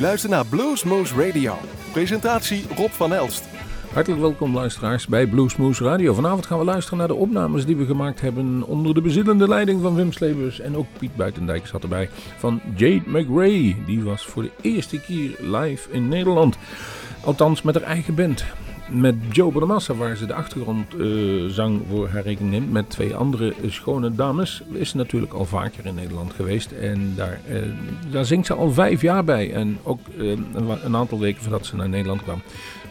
luistert naar Bluesmoose Radio. Presentatie Rob van Elst. Hartelijk welkom luisteraars bij Bluesmoose Radio. Vanavond gaan we luisteren naar de opnames die we gemaakt hebben onder de bezittende leiding van Wim Slebus. En ook Piet Buitendijk zat erbij van Jade McRae. Die was voor de eerste keer live in Nederland. Althans met haar eigen band met Joe Bonamassa, waar ze de achtergrondzang uh, voor haar rekening neemt. Met twee andere schone dames. Is ze natuurlijk al vaker in Nederland geweest. En daar, uh, daar zingt ze al vijf jaar bij. En ook uh, een aantal weken voordat ze naar Nederland kwam,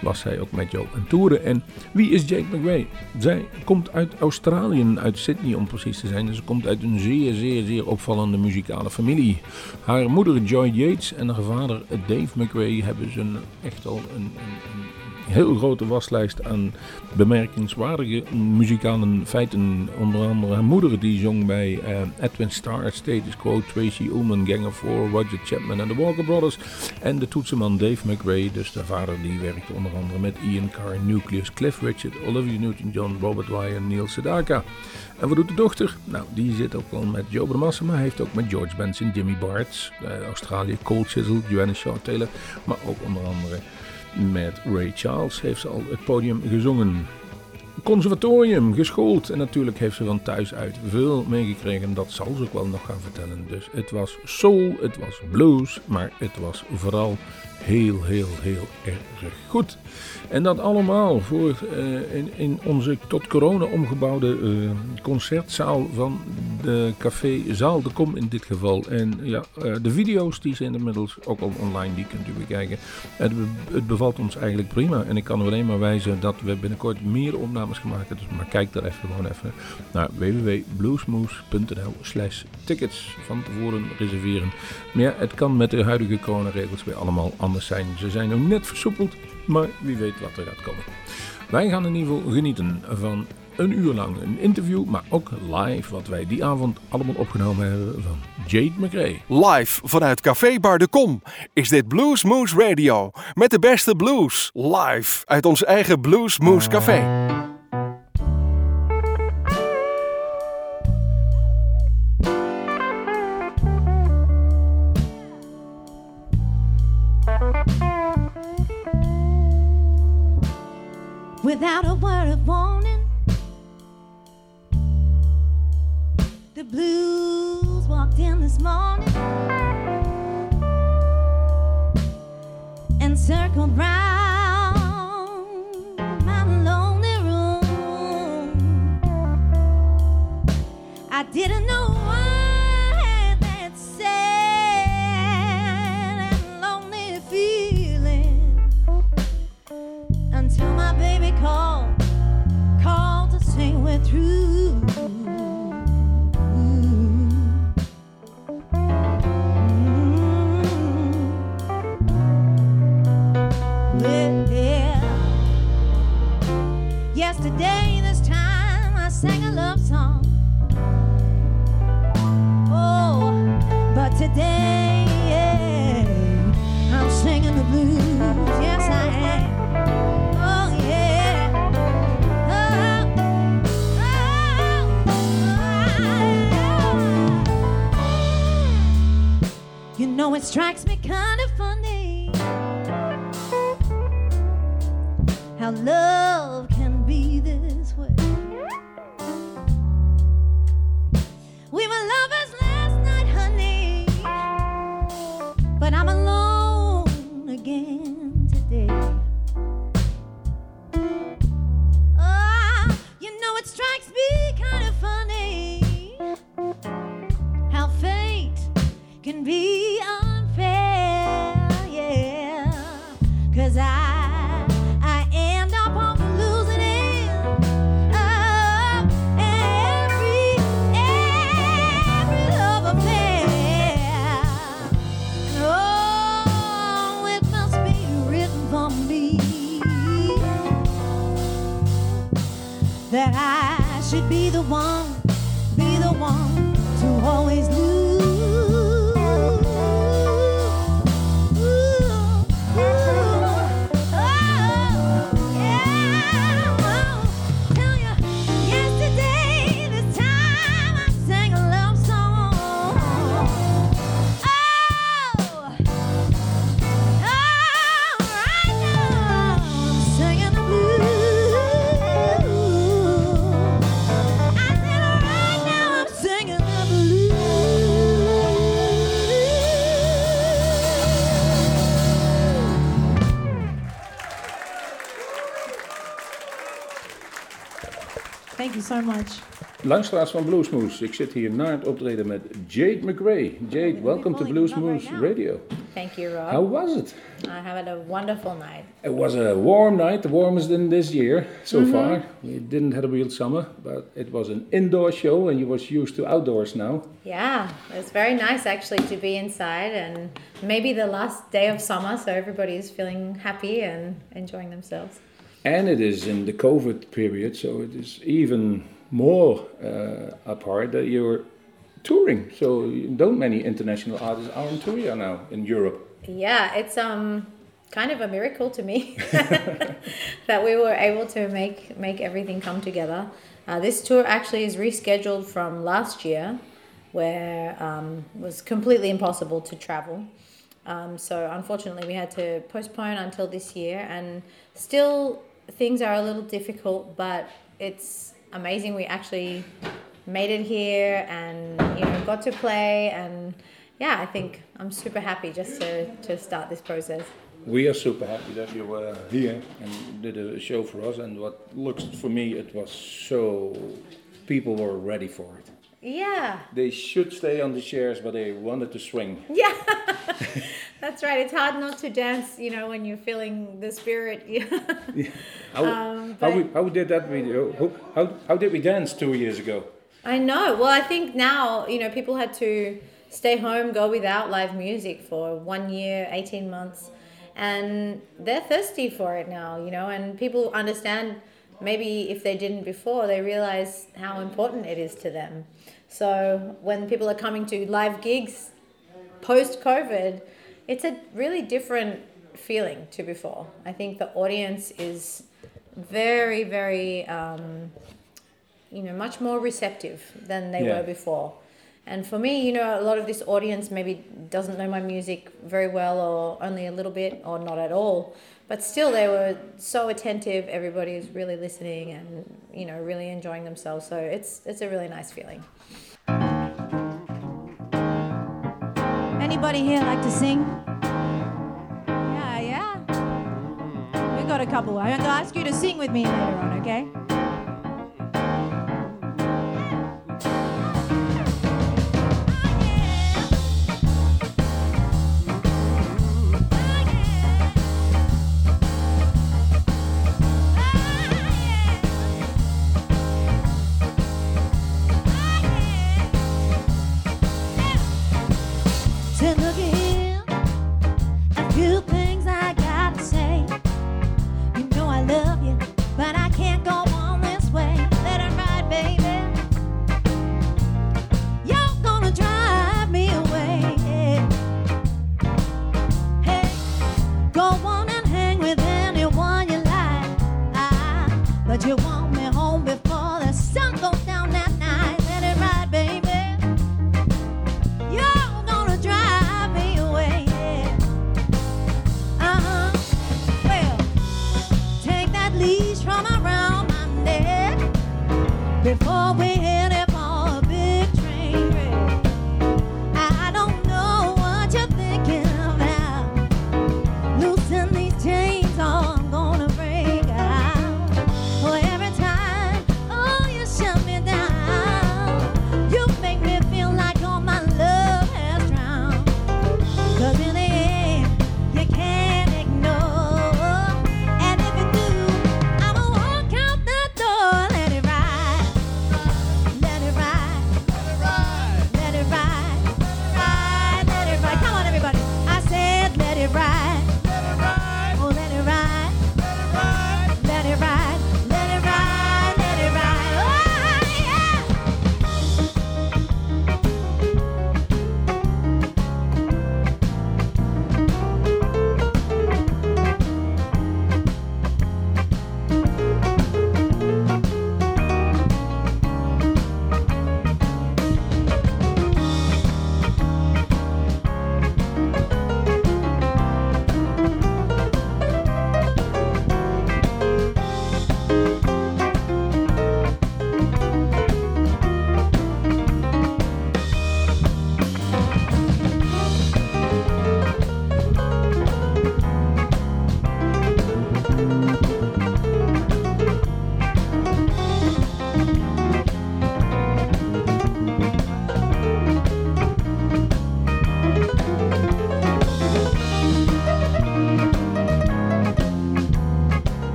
was zij ook met Joe aan toeren. En wie is Jake McRae? Zij komt uit Australië, uit Sydney om precies te zijn. En ze komt uit een zeer, zeer, zeer opvallende muzikale familie. Haar moeder Joy Yates en haar vader Dave McRae hebben ze echt al een, een heel grote waslijst aan bemerkenswaardige muzikale feiten. Onder andere haar moeder die zong bij uh, Edwin Starr, Status Quo, Tracy Ullman, Gang of Four, Roger Chapman en de Walker Brothers. En de toetsenman Dave McRae, dus de vader, die werkte onder andere met Ian Carr, Nucleus, Cliff Richard, Olivia Newton-John, Robert Wyer, Neil Sedaka. En wat doet de dochter? Nou, die zit ook al met Joe Bramassa, maar heeft ook met George Benson, Jimmy Bartz, uh, Australië, Cold Chisel, Joanna Shaw Taylor, maar ook onder andere met Ray Charles heeft ze al het podium gezongen. Conservatorium, geschoold. En natuurlijk heeft ze van thuis uit veel meegekregen. Dat zal ze ook wel nog gaan vertellen. Dus het was soul, het was blues. Maar het was vooral heel, heel, heel erg goed. En dat allemaal voor uh, in, in, onze tot corona omgebouwde uh, concertzaal van de Café Zaal de Kom in dit geval. En ja, uh, de video's die zijn inmiddels ook al online, die kunt u bekijken. Het, bevalt ons eigenlijk prima. En ik kan alleen maar wijzen dat we binnenkort meer opnames gemaakt hebben. Dus maar kijk daar even gewoon even naar www.bluesmoose.nl slash tickets van tevoren reserveren. Maar ja, het kan met de huidige coronaregels weer allemaal anders zijn. Ze zijn nog net versoepeld maar wie weet wat er gaat komen. Wij gaan in ieder geval genieten van een uur lang een interview, maar ook live wat wij die avond allemaal opgenomen hebben van Jade McRae. Live vanuit Café Bar de Kom is dit Blues Moose Radio met de beste blues live uit ons eigen Blues Moose Café. Without a word of warning. The blues walked in this morning and circled round my lonely room. I didn't know I'm singing the blues. Oh oh oh, oh. oh, oh, You know it strikes me kind of funny how love should Luisteraars van Bluesmoose, ik zit hier na het optreden met Jade McRae. Jade, welcome to Bluesmoose Radio. Thank you, Rob. How was it? I had a wonderful night. It was a warm night, the warmest in this year so far. We didn't have a real summer, but it was an indoor show and you was used to outdoors now. Yeah, it's very nice actually to be inside and maybe the last day of summer, so everybody is feeling happy and enjoying themselves. And it is in the COVID period, so it is even more uh, apart that you're touring. So don't many international artists are on tour now in Europe. Yeah, it's um kind of a miracle to me that we were able to make make everything come together. Uh, this tour actually is rescheduled from last year, where um, was completely impossible to travel. Um, so unfortunately, we had to postpone until this year, and still things are a little difficult. But it's amazing we actually made it here, and you know got to play, and yeah, I think I'm super happy just to to start this process. We are super happy that you were here and did a show for us. And what looks for me, it was so people were ready for it. Yeah, They should stay on the chairs, but they wanted to swing. yeah, that's right. It's hard not to dance, you know, when you're feeling the spirit. How, Um, how, we, how did that video? How, how, how did we dance two years ago? I know. Well, I think now, you know, people had to stay home, go without live music for one year, 18 months. And they're thirsty for it now, you know, and people understand maybe if they didn't before, they realize how important it is to them. So when people are coming to live gigs post COVID, it's a really different feeling to before. I think the audience is very, very. Um, you know much more receptive than they Yeah. were before and for me you know a lot of this audience maybe doesn't know my music very well or only a little bit or not at all but still they were so attentive everybody is really listening and you know really enjoying themselves so it's it's a really nice feeling Anybody here like to sing? Yeah, yeah. We got a couple. I'm going to ask you to sing with me later on, okay?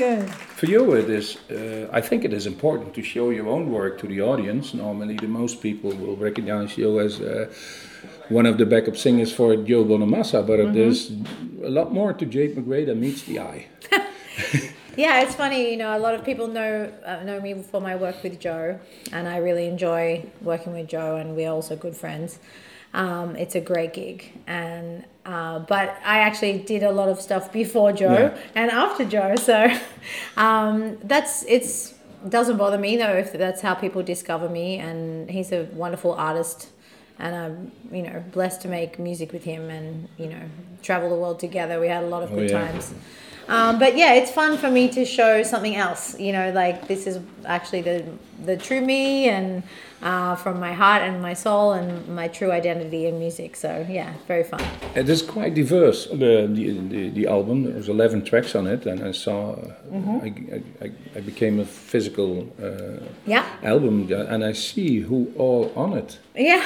Good. For you, it is. Uh, I think it is important to show your own work to the audience. Normally, the most people will recognize you as uh, one of the backup singers for Joe Bonamassa, but there's a lot more to Jade MacRae than meets the eye. Yeah, it's funny. You know, a lot of people know uh, know me for my work with Joe, and I really enjoy working with Joe, and we're also good friends. Um, it's a great gig, and uh, but I actually did a lot of stuff before Joe Yeah. and after Joe, so um, that's it's doesn't bother me though if that's how people discover me, and he's a wonderful artist. And I'm, you know, blessed to make music with him and, you know, travel the world together. We had a lot of Oh, good yeah. times. Um, but yeah, it's fun for me to show something else. You know, like this is actually the the true me and uh, from my heart and my soul and my true identity in music. So yeah, very fun. It is quite diverse. The the, the, the album there's eleven tracks on it, and I saw. Uh, I, I, I- I became a physical uh, Yeah, album, and I see who all on it. yeah,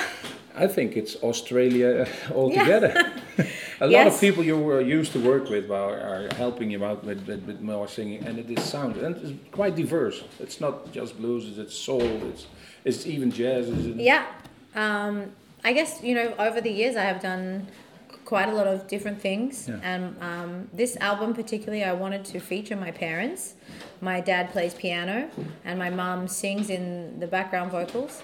I think it's Australia altogether. a lot Yes. of people you were used to work with are, are helping you out with, with, with more singing, and it is sound, and it's quite diverse. It's not just blues; it's soul. It's it's even jazz. It's, yeah. Um, I guess you know over the years I have done quite a lot of different things, Yeah. and um, this album particularly I wanted to feature my parents. My dad plays piano, and my mom sings in the background vocals.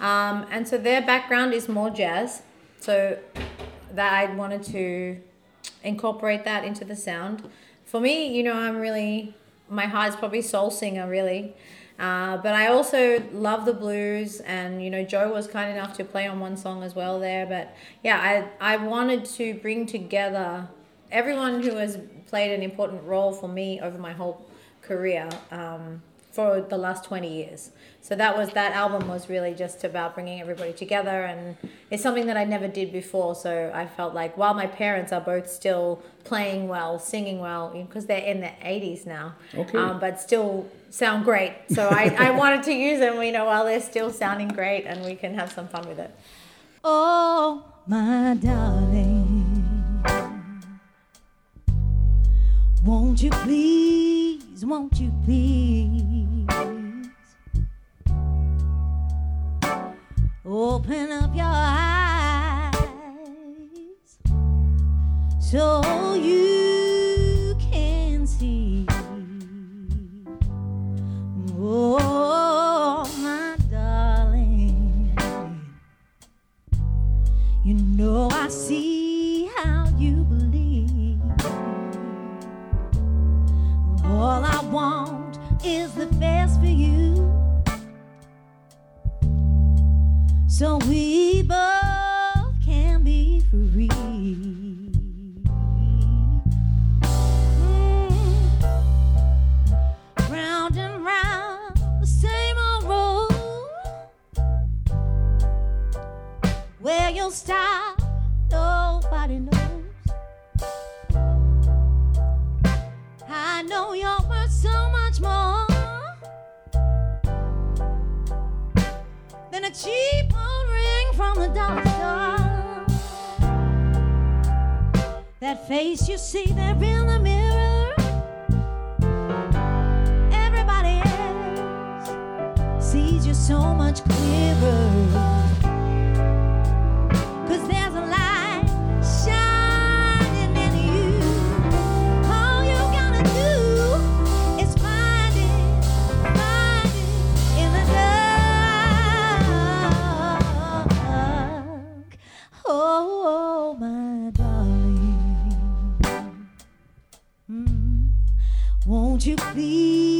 Um, and so their background is more jazz. So that I wanted to incorporate that into the sound. For me, you know, I'm really, my heart's probably soul singer, really. Uh, but I also love the blues, and you know, Joe was kind enough to play on one song as well there. But yeah, I, I wanted to bring together everyone who has played an important role for me over my whole career um, for the last 20 years. So that was that album was really just about bringing everybody together and it's something that I never did before. So I felt like while my parents are both still playing well, singing well, because they're in their 80s now, Okay. um, but still sound great. So I, I wanted to use them, you know, while they're still sounding great and we can have some fun with it. Oh, my darling. Won't you please, won't you please open up your eyes so you can see? Oh, my darling. You know I see so we both can be free. Hmm. Round and round the same old road. Where you'll stop, nobody knows. I know you're worth so much more than a cheap from the doctor. That face you see there in the mirror. Everybody else sees you so much clearer. you please?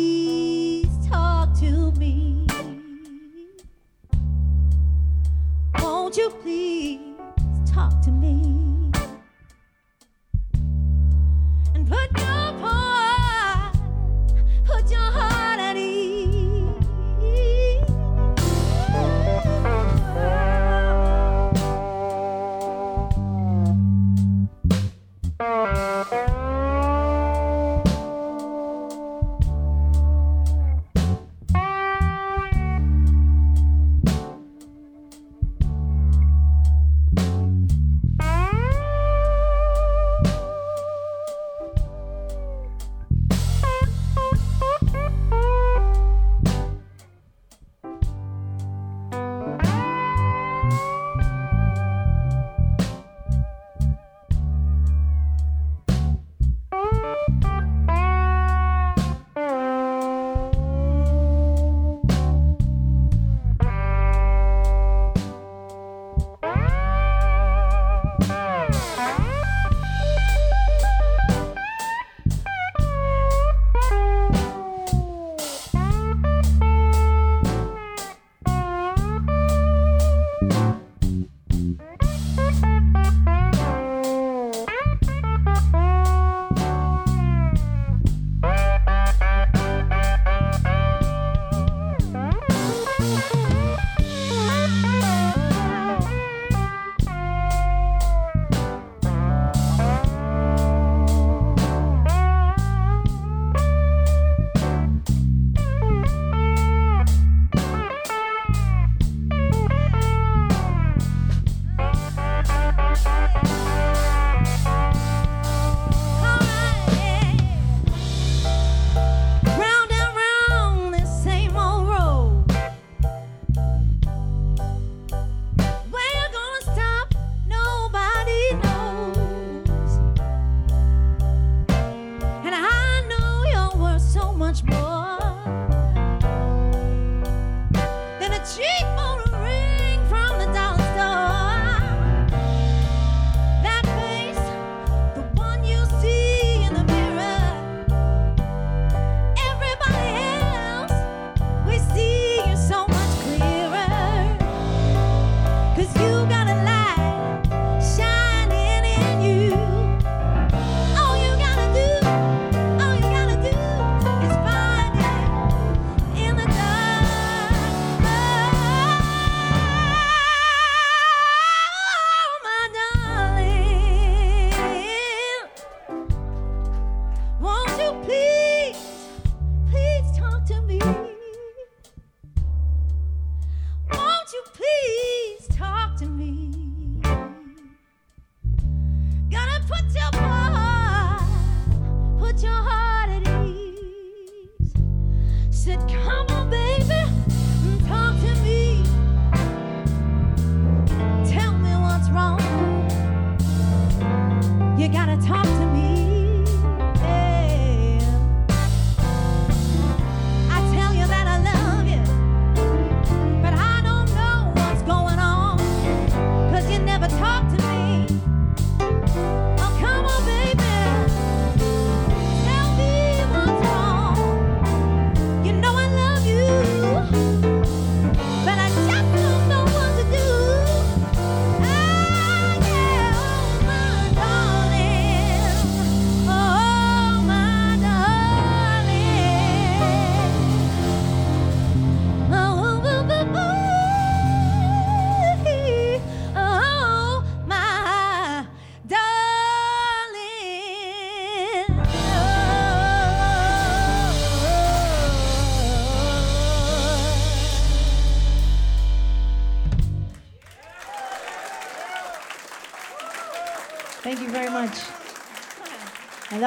said, Come on, baby.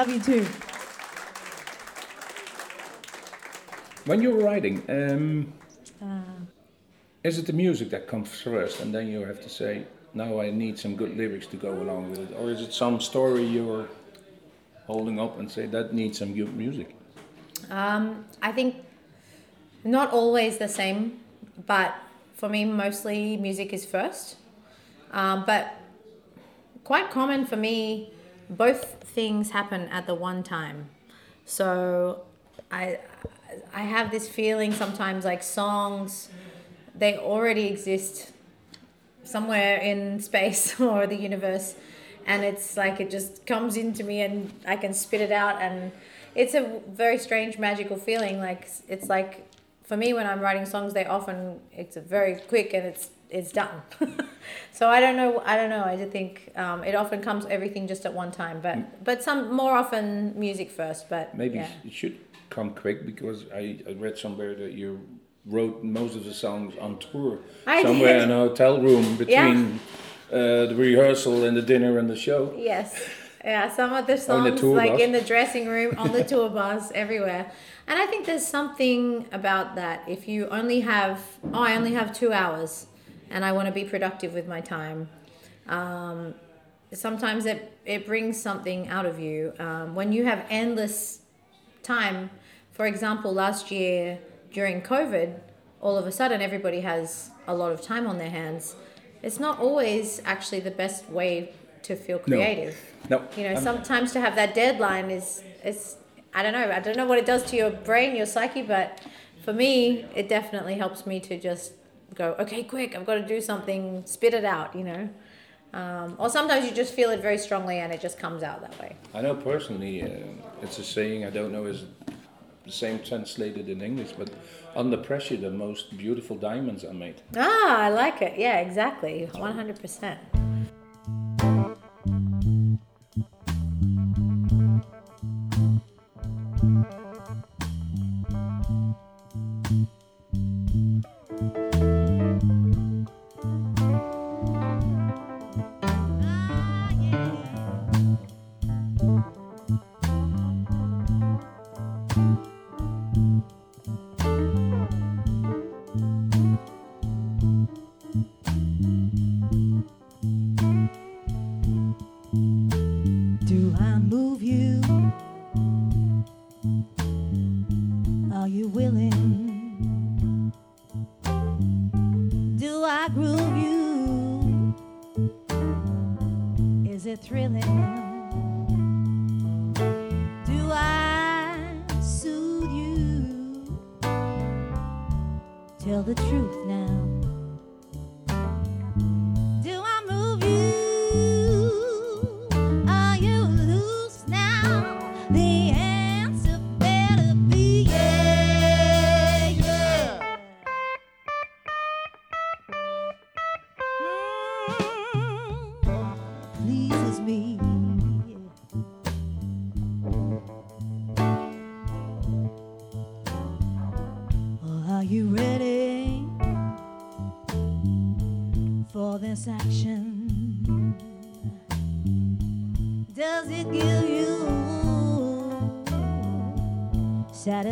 Love you too. When you're writing, um, is it the music that comes first, and then you have to say, "Now I need some good lyrics to go along with it," or is it some story you're holding up and say that needs some good music? Um, I think not always the same, but for me, mostly music is first. Um, but quite common for me, both things happen at the one time. So I I have this feeling sometimes like songs they already exist somewhere in space or the universe and it's like it just comes into me and I can spit it out and it's a very strange magical feeling like it's like for me when I'm writing songs they often it's a very quick and it's it's done so I don't know I don't know I just think um, it often comes everything just at one time but but some more often music first but Maybe yeah. it should come quick because I, I read somewhere that you wrote most of the songs on tour I somewhere did. in a hotel room between uh, the rehearsal and the dinner and the show. Yes. Yeah, some of the songs the like bus. in the dressing room, on the tour bus, everywhere. And I think there's something about that. If you only have, oh, I only have two hours and I want to be productive with my time, um, sometimes it, it brings something out of you. Um, when you have endless time, for example, last year during COVID, all of a sudden everybody has a lot of time on their hands. It's not always actually the best way to feel creative. No, You know, I'm- sometimes to have that deadline is is I don't know. I don't know what it does to your brain, your psyche, but for me, it definitely helps me to just go, okay, quick, I've got to do something, spit it out, you know. Um, or sometimes you just feel it very strongly and it just comes out that way. I know personally, uh, it's a saying. I don't know is the same translated in English, but under pressure, the most beautiful diamonds are made. Ah, I like it. Yeah, exactly. 100%.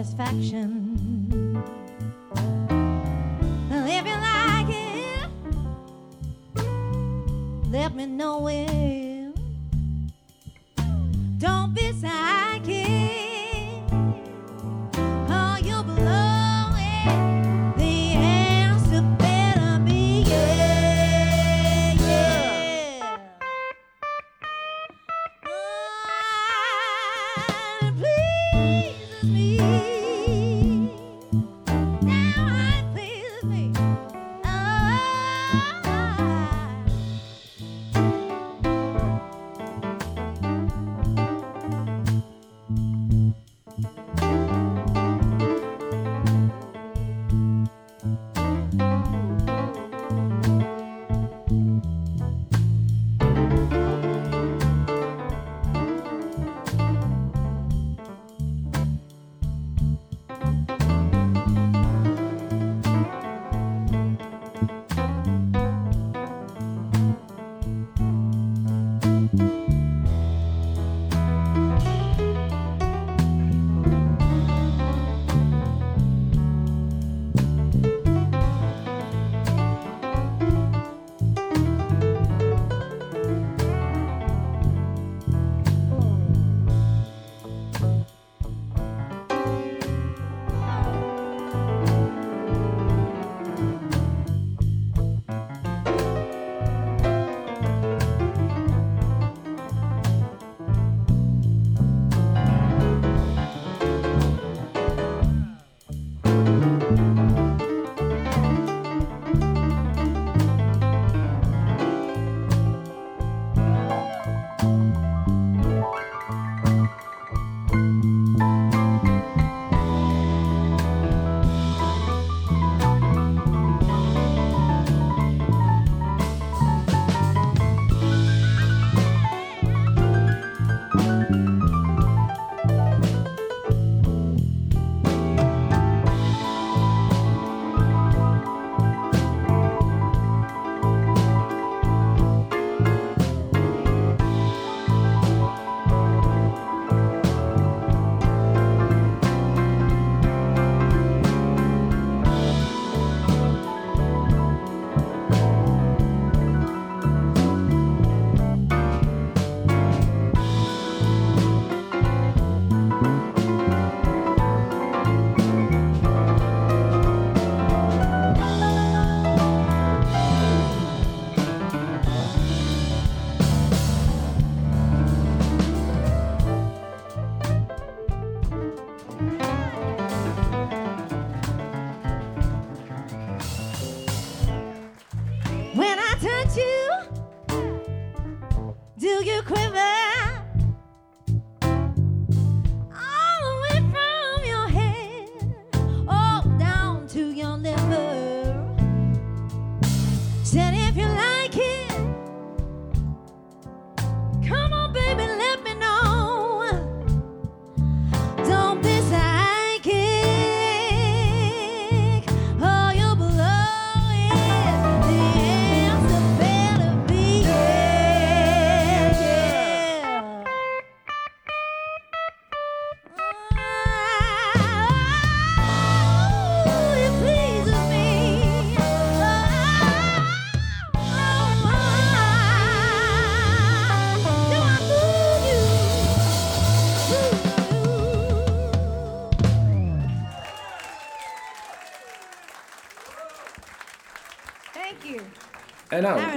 Satisfaction?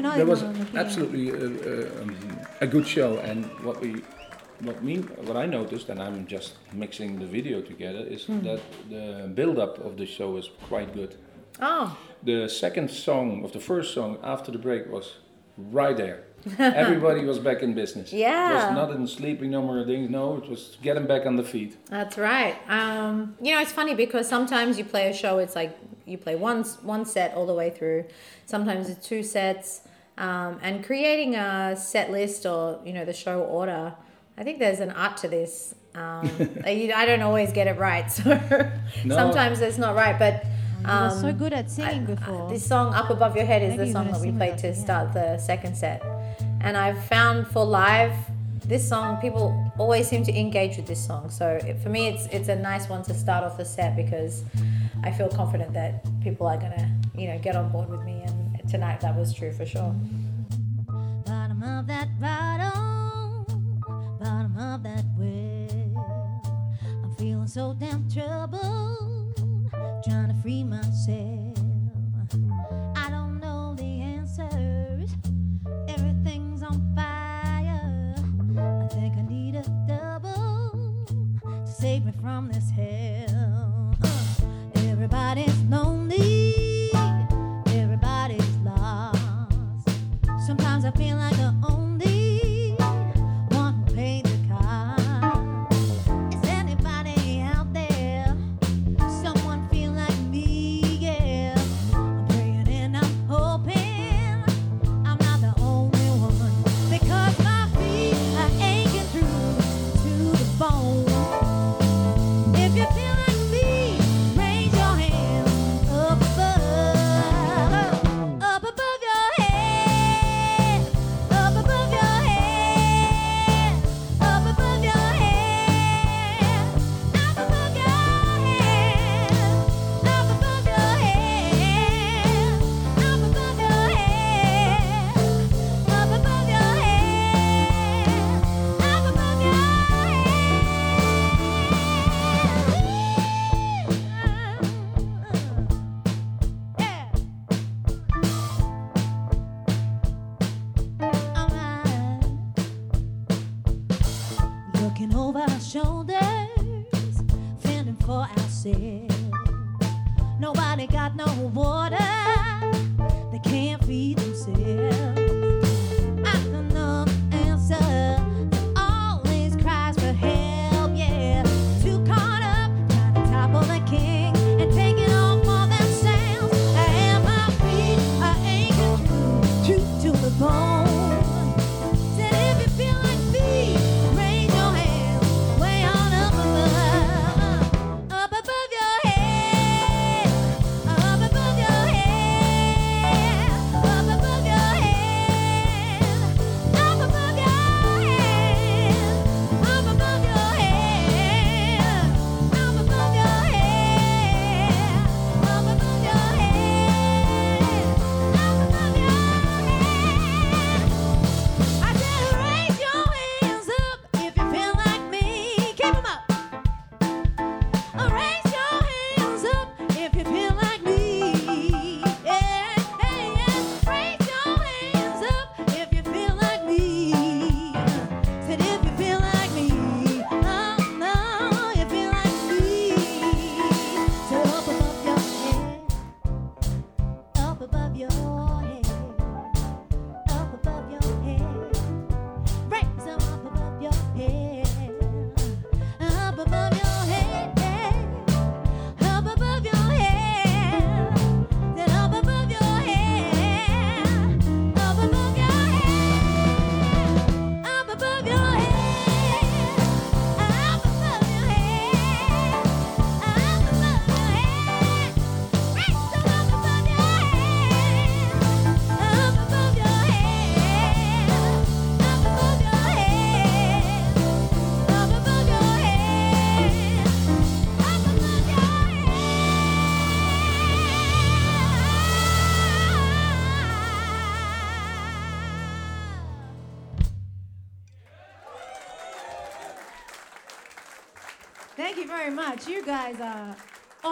Aaron there was Eichmann on the piano. absolutely a, a, um, a good show, and what we, what me, what I noticed, and I'm just mixing the video together, is Hmm. that the build-up of the show was quite good. Oh, The second song of the first song after the break was right there. Everybody was back in business. Yeah. It was not in sleeping no more things. No, it was getting back on the feet. that's right. Um, you know, it's funny because sometimes you play a show, it's like you play one one set all the way through. Sometimes it's two sets, um, and creating a set list or you know the show order. I think there's an art to this. Um, I I don't always get it right, so No. sometimes it's not right. But You were so um, good at singing before. This song, Up Above Your Head, is Maybe the song that we sing played to yeah. start the second set. And I've found for live, this song, people always seem to engage with this song. So it, for me, it's it's a nice one to start off the set because I feel confident that people are gonna, you know, get on board with me. And tonight that was true for sure. Bottom of that bottle, bottom of that well. I'm feeling so damn troubled, trying to free myself. I don't know the answers, everything's on fire. I think I need a double to save me from this hell. Uh, everybody's lonely, Sometimes I feel like the only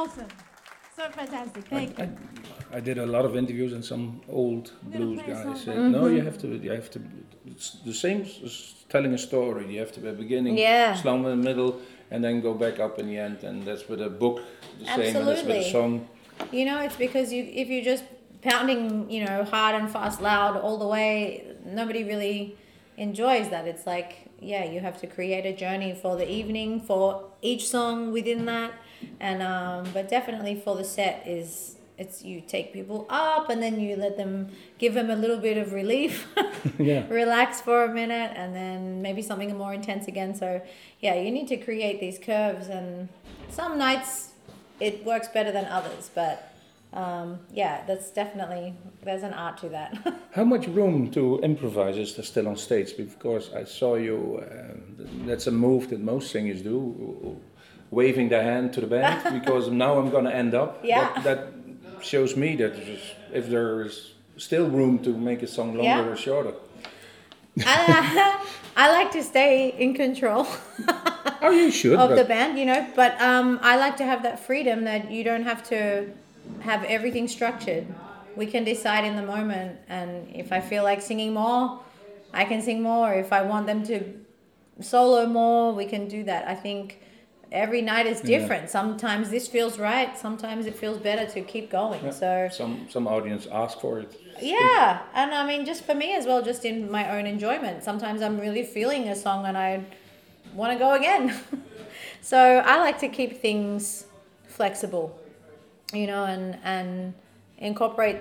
awesome. So fantastic. Thank I, you. I, I did a lot of interviews and some old gonna blues play a guys song? said, mm-hmm. "No, you have to. You have to. It's the same as telling a story. You have to be a beginning, Yeah. slow in the middle, and then go back up in the end. And that's with a book the same, and that's with a song. You know, it's because you if you're just pounding, you know, hard and fast, loud all the way, nobody really enjoys that. It's like, yeah, you have to create a journey for the evening for each song within that, and um, but definitely for the set is it's you take people up and then you let them give them a little bit of relief. Yeah. relax for a minute and then maybe something more intense again so yeah you need to create these curves and some nights it works better than others but um, yeah that's definitely there's an art to that How much room to improvise is there still on stage? Because I saw you. Uh, that's a move that most singers do, waving their hand to the band. because now I'm gonna end up. Yeah. That, that shows me that if there is still room to make a song longer Yeah. or shorter. I, I like to stay in control Oh, you should. of the band you know but um, i like to have that freedom that you don't have to have everything structured we can decide in the moment and if i feel like singing more i can sing more if i want them to solo more we can do that i think every night is different sometimes this feels right sometimes it feels better to keep going so some some audience ask for it. yeah, and I mean, just for me as well, just in my own enjoyment. Sometimes I'm really feeling a song and I want to go again. so I like to keep things flexible, you know, and and incorporate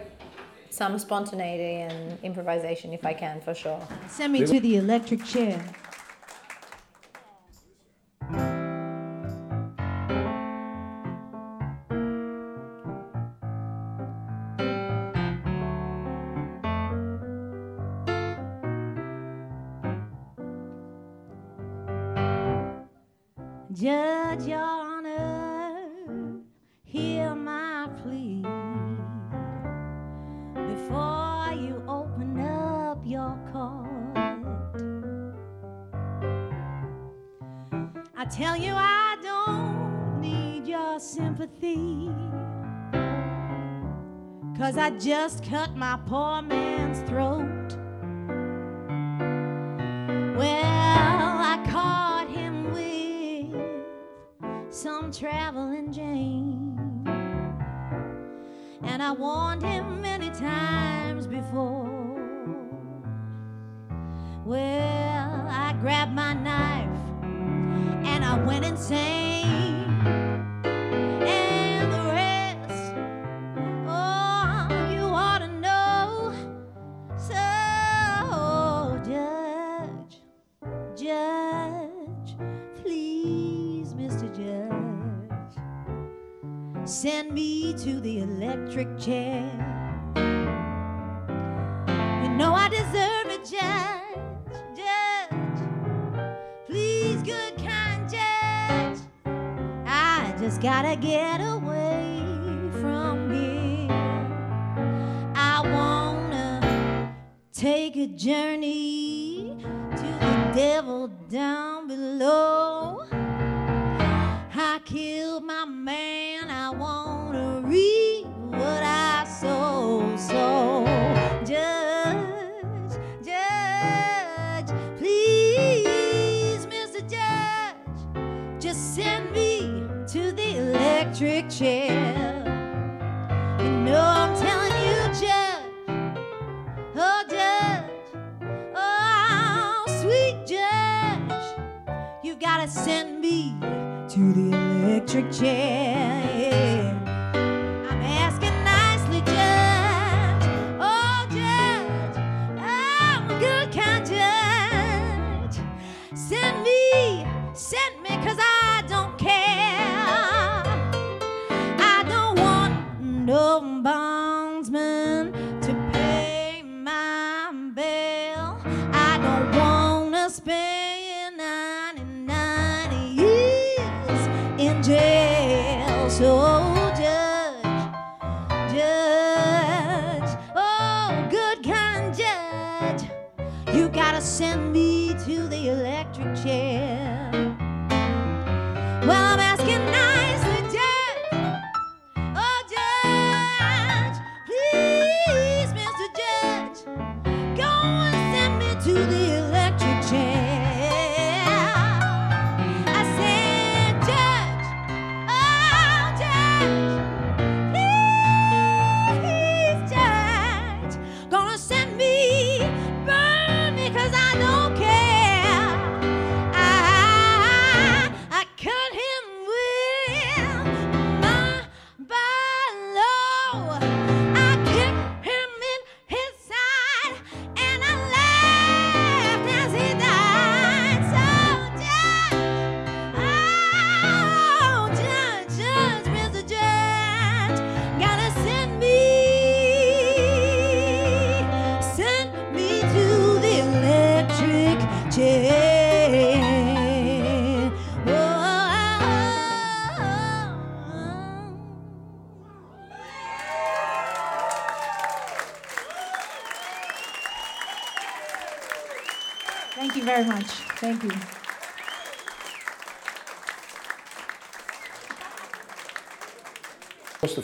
some spontaneity and improvisation if I can, for sure. Send me to the electric chair. Cause I just cut my poor man's throat. Well, I caught him with some traveling Jane. And I warned him many times before. Well, I grabbed my knife and I went insane. Send me to the electric chair. You know I deserve it, Judge, Judge. Please, good, kind Judge. I just gotta get away from here. I wanna take a journey to the devil down below. Sow. So, Judge, Judge, please, Mr. Judge, just send me to the electric chair. You know I'm telling you, Judge, oh, Judge, oh, sweet Judge, you gotta send me to the electric chair.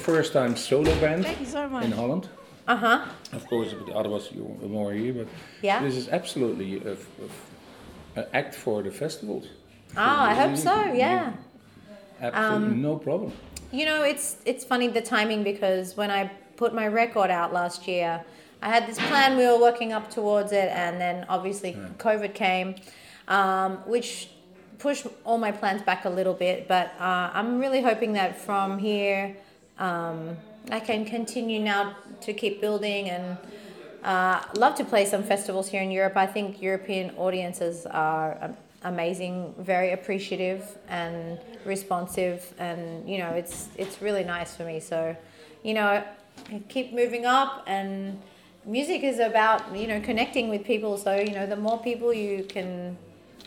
First time solo band Thank you so much. in Holland. Uh huh. Of course, the other was more here, but Yeah. this is absolutely a, a- an act for the festivals. Ah, I hope so. Yeah. Absolutely Um, no problem. You know, it's it's funny the timing because when I put my record out last year, I had this plan. We were working up towards it, and then obviously COVID came, um, which pushed all my plans back a little bit. But uh, I'm really hoping that from here, um, I can continue now to keep building and. Uh, love to play some festivals here in Europe. I think European audiences are amazing, very appreciative and responsive, and you know it's it's really nice for me. So, you know, I keep moving up, and music is about you know connecting with people. So you know, the more people you can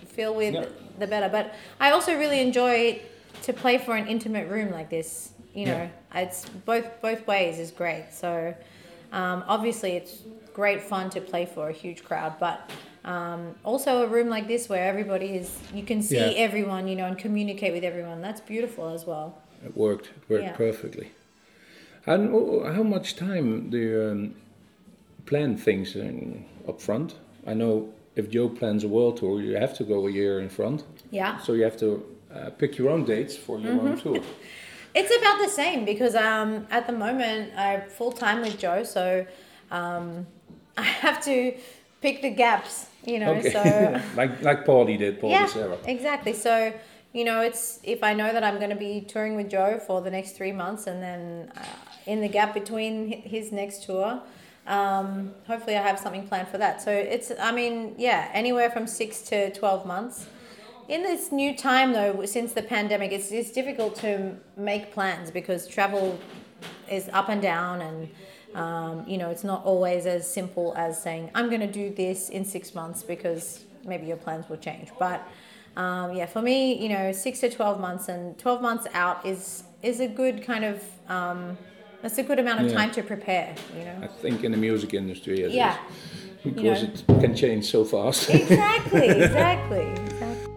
feel with, Yeah. the better. But I also really enjoy to play for an intimate room like this. You know, it's both both ways is great. So. Um, obviously, it's great fun to play for a huge crowd, but um, also a room like this where everybody is, you can see Yeah. everyone, you know, and communicate with everyone. That's beautiful as well. It worked. It worked Yeah. perfectly. And how much time do you um, plan things in, up front? I know if Joe plans a world tour, you have to go a year in front. Yeah. So you have to uh, pick your own dates for your own Mm-hmm. tour. It's about the same because um, at the moment I'm full time with Joe, so um, I have to pick the gaps, you know. Okay. So like like Paulie did, Paul yeah, Sarah. exactly. So you know, it's if I know that I'm going to be touring with Joe for the next three months, and then uh, in the gap between his next tour, um, hopefully I have something planned for that. So it's, I mean, yeah, anywhere from six to twelve months. In this new time, though, since the pandemic, it's, it's difficult to make plans because travel is up and down, and um, you know it's not always as simple as saying I'm going to do this in six months because maybe your plans will change. But um, yeah, for me, you know, six to twelve months, and twelve months out is is a good kind of um, that's a good amount of Yeah. time to prepare. You know I think in the music industry it is. Yeah. Because know. it can change so fast. Exactly. Exactly. Exactly.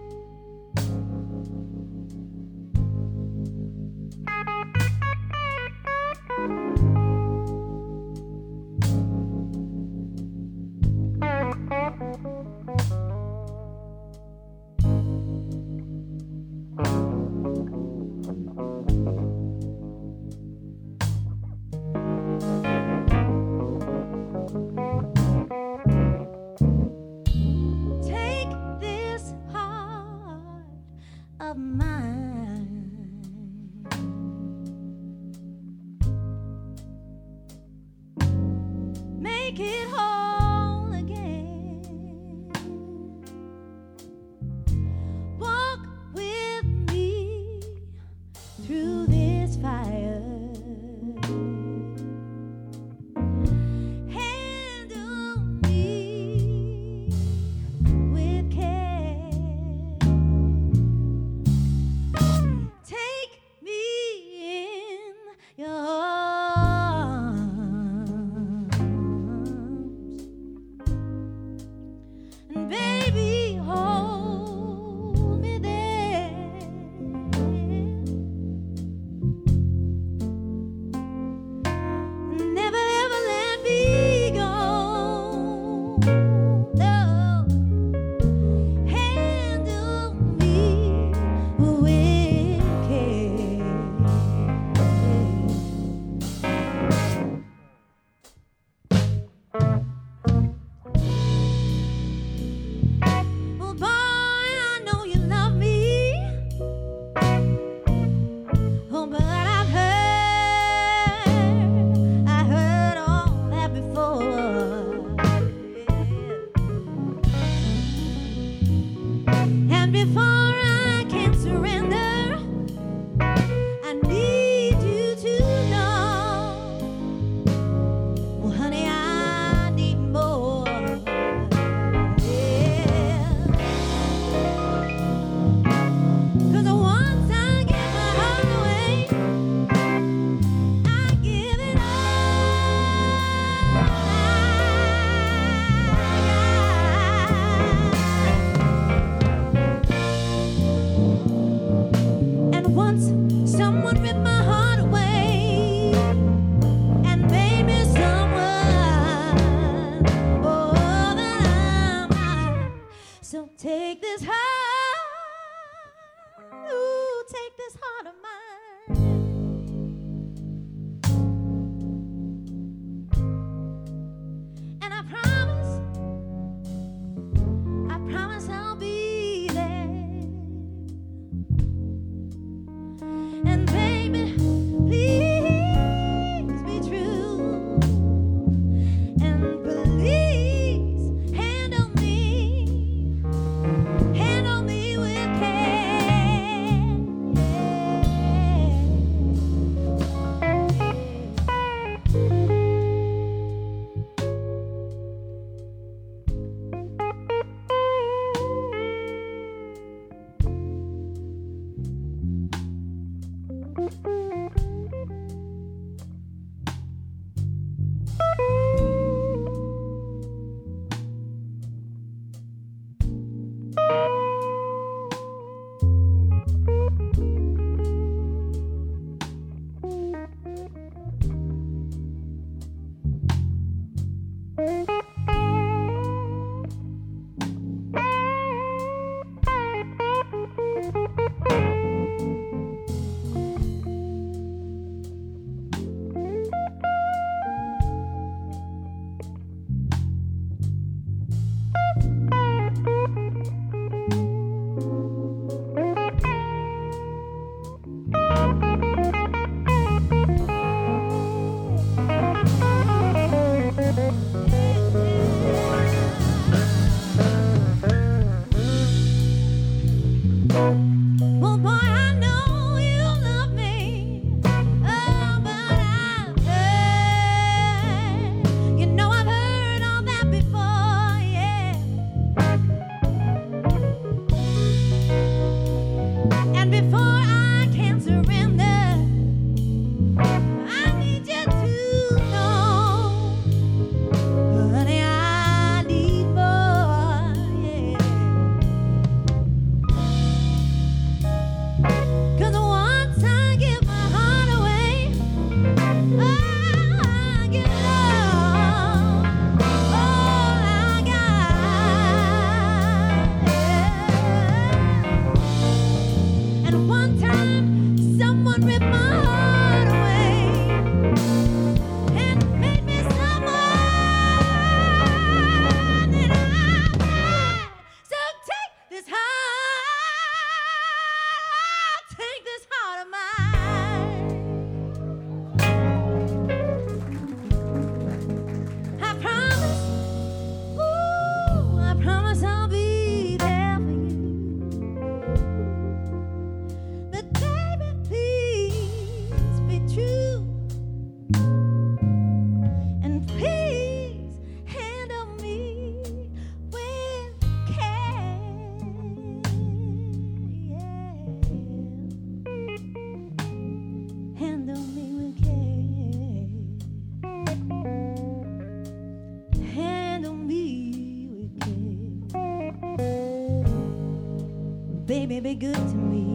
Baby, be good to me.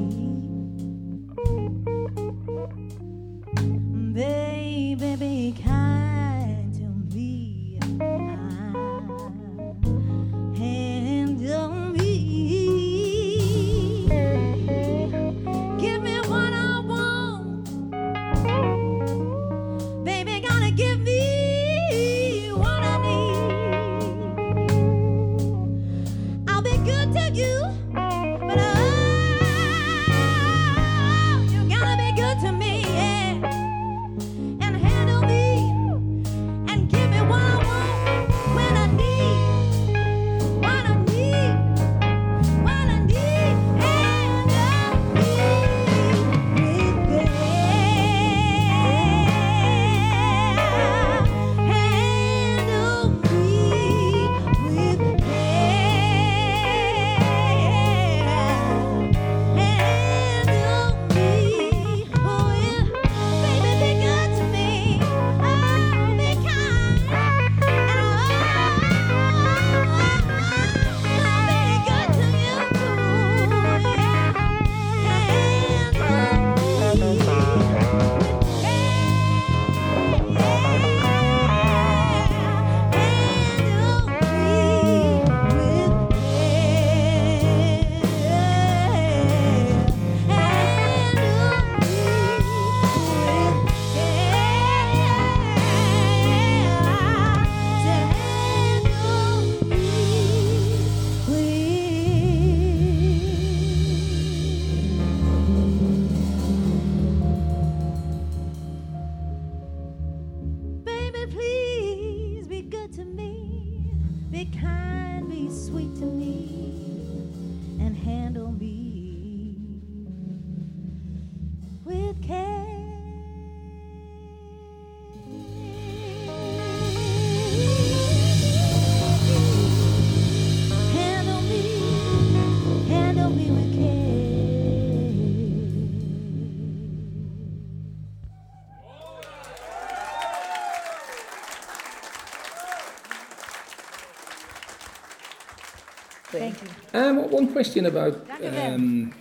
Um, one question about Dank u wel. um,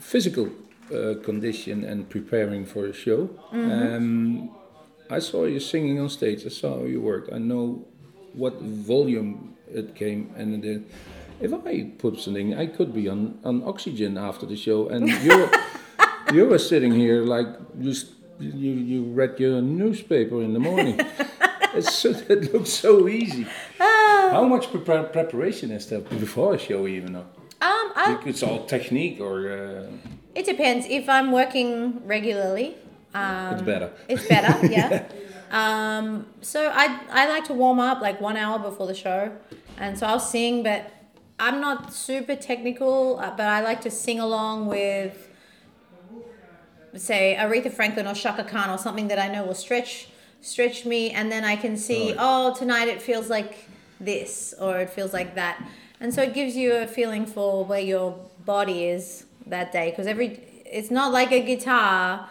physical uh, condition and preparing for a show. Mm-hmm. Um, I saw you singing on stage. I saw how you work. I know what volume it came, and then if I put something, I could be on, on oxygen after the show, and you you were sitting here like just you you read your newspaper in the morning. it's so, it looks so easy. How much prepar- preparation is there before a show, even? Though? Um, I, It's all technique, or uh, it depends. If I'm working regularly, um, it's better. It's better, yeah. um, so I I like to warm up like one hour before the show, and so I'll sing, but I'm not super technical, uh, but I like to sing along with, say, Aretha Franklin or Chaka Khan or something that I know will stretch stretch me, and then I can see, oh, tonight it feels like this or it feels like that, and so it gives you a feeling for where your body is that day because every it's not like a guitar.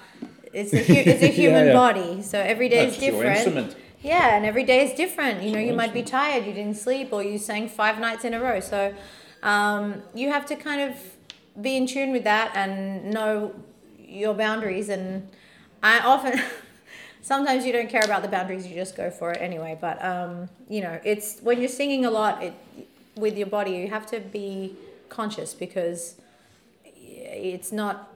It's a hu- it's a human yeah. body, so every day is That's your different. Yeah, and every day is different. You know, you might be tired, you didn't sleep, or you sang five nights in a row. So um, you have to kind of be in tune with that and know your boundaries. And I often, sometimes you don't care about the boundaries, you just go for it anyway. But um, you know, it's when you're singing a lot it, with your body, you have to be conscious because it's not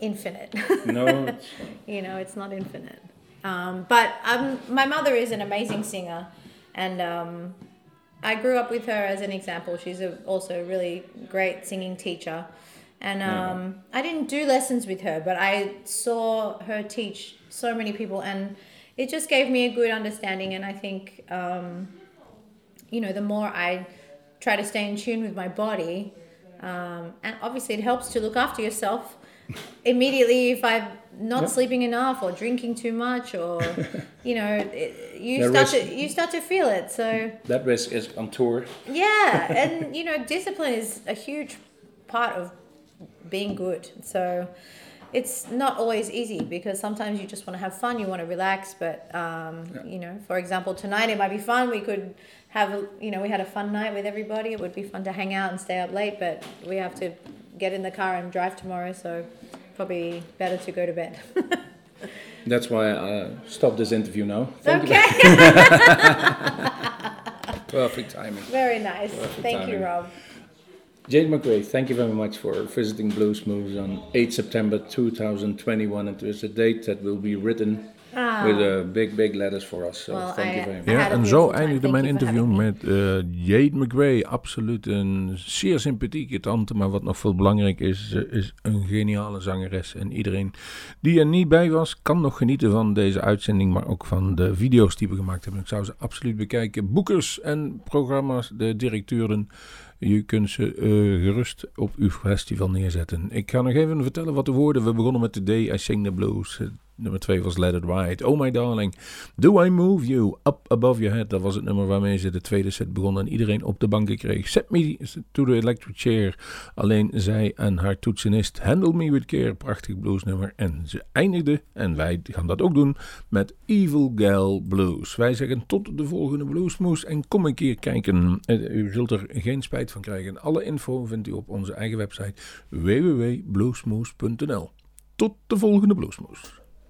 infinite. No, you know it's not infinite um, but um, my mother is an amazing singer and um, i grew up with her as an example she's a, also a really great singing teacher and um, i didn't do lessons with her but i saw her teach so many people and it just gave me a good understanding and i think um, you know the more i try to stay in tune with my body um, and obviously it helps to look after yourself immediately if i'm not sleeping enough or drinking too much or you know it, you The start to you start to feel it so that risk is on tour. yeah and you know discipline is a huge part of being good so it's not always easy because sometimes you just want to have fun you want to relax but um, you know for example tonight it might be fun we could have a, you know we had a fun night with everybody it would be fun to hang out and stay up late but we have to get in the car and drive tomorrow so probably better to go to bed That's why I stopped this interview now. Thank okay. Perfect timing. very nice Perfect thank you rob Jade MacRae, thank you very much for visiting Bluesmoose on 8 September 2021. It was a date that will be written with uh, big, big letters for us. So. Well, thank I- you very much. Ja, a en zo eindigde mijn interview met eh, Jade McRae. Absoluut een zeer sympathieke tante, maar wat nog veel belangrijk is, ze is een geniale zangeres. En iedereen die er niet bij was, kan nog genieten van deze uitzending, maar ook van de video's die we gemaakt hebben. Ik zou ze absoluut bekijken. Boekers en programma's, de directeuren. Je kunt ze eh, gerust op uw festival neerzetten. Ik ga nog even vertellen wat de woorden. We begonnen met The Day I Sing the Blues. Nummer 2 was Let It. Oh my darling, do I move you up above your head? Dat was het nummer waarmee ze de tweede set begon en iedereen op de banken kreeg. Set me to the electric chair. Alleen zij en haar toetsenist. Handle me with care. Prachtig bluesnummer. En ze eindigde, en wij gaan dat ook doen, met Evil Gal Blues. Wij zeggen tot de volgende Bluesmoes en kom een keer kijken. Eh, U zult er geen spijt van krijgen. Alle info vindt u op onze eigen website www.bluesmoes.nl. Tot de volgende Bluesmoes.